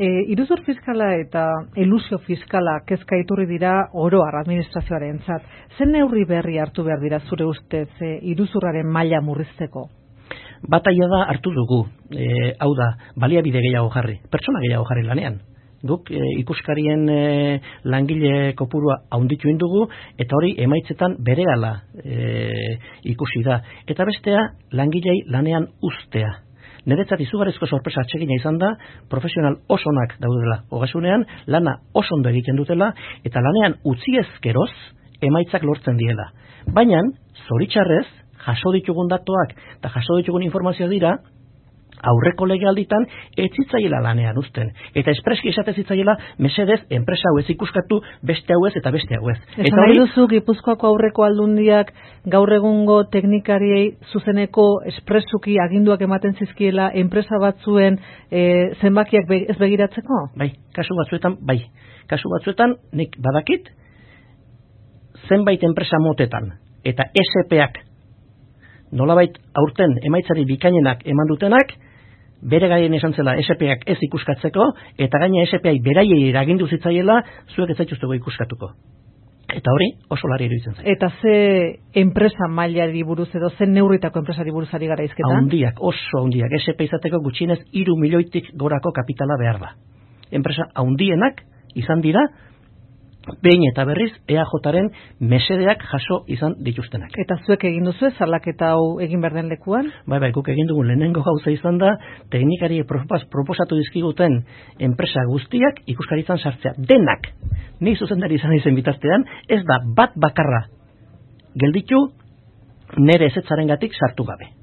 E, iruzur fiskala eta elusio fiskala kezka iturri dira oroar administrazioaren zat. Zen neurri berri hartu behar dira zure ustez e, iruzurraren maila murrizteko? Bataia da hartu dugu, e, hau da, baliabide gehiago jarri, pertsona gehiago jarri lanean. Duk e, ikuskarien e, langile kopurua haunditu indugu, eta hori emaitzetan bere e, ikusi da. Eta bestea, langilei lanean ustea niretzat izugarrizko sorpresa atsegina izan da, profesional osonak daudela hogasunean, lana oso ondo egiten dutela, eta lanean utzi ezkeroz emaitzak lortzen diela. Baina, zoritxarrez, jaso ditugun datuak eta jaso ditugun informazioa dira, aurreko legealditan ez zitzaiela lanean uzten. Eta espreski esate zitzaiela mesedez enpresa hau ez ikuskatu beste hau ez eta beste hau ez. Eta hori duzu Gipuzkoako aurreko aldundiak gaur egungo teknikariei zuzeneko espresuki aginduak ematen zizkiela enpresa batzuen e, zenbakiak ez begiratzeko? Bai, kasu batzuetan bai. Kasu batzuetan nik badakit zenbait enpresa motetan eta SPak nolabait aurten emaitzari bikainenak eman dutenak, bere gaien esan zela SPak ez ikuskatzeko, eta gaina SPai beraiei eragindu zitzaiela, zuek ez zaituztego ikuskatuko. Eta hori oso lari iruditzen zen. Eta ze enpresa mailari buruz edo ze neurritako enpresari buruzari gara izketan? Haundiak, oso haundiak. SP izateko gutxienez iru milioitik gorako kapitala behar da. Enpresa haundienak izan dira, behin eta berriz EAJaren mesedeak jaso izan dituztenak. Eta zuek egin duzu ez salaketa hau egin berden lekuan? Bai, bai, guk egin dugu lehenengo gauza izan da teknikari proposatu dizkiguten enpresa guztiak ikuskaritzan sartzea. Denak, ni zuzendari izan izen bitaztean, ez da bat bakarra gelditu nere ezetzaren gatik sartu gabe.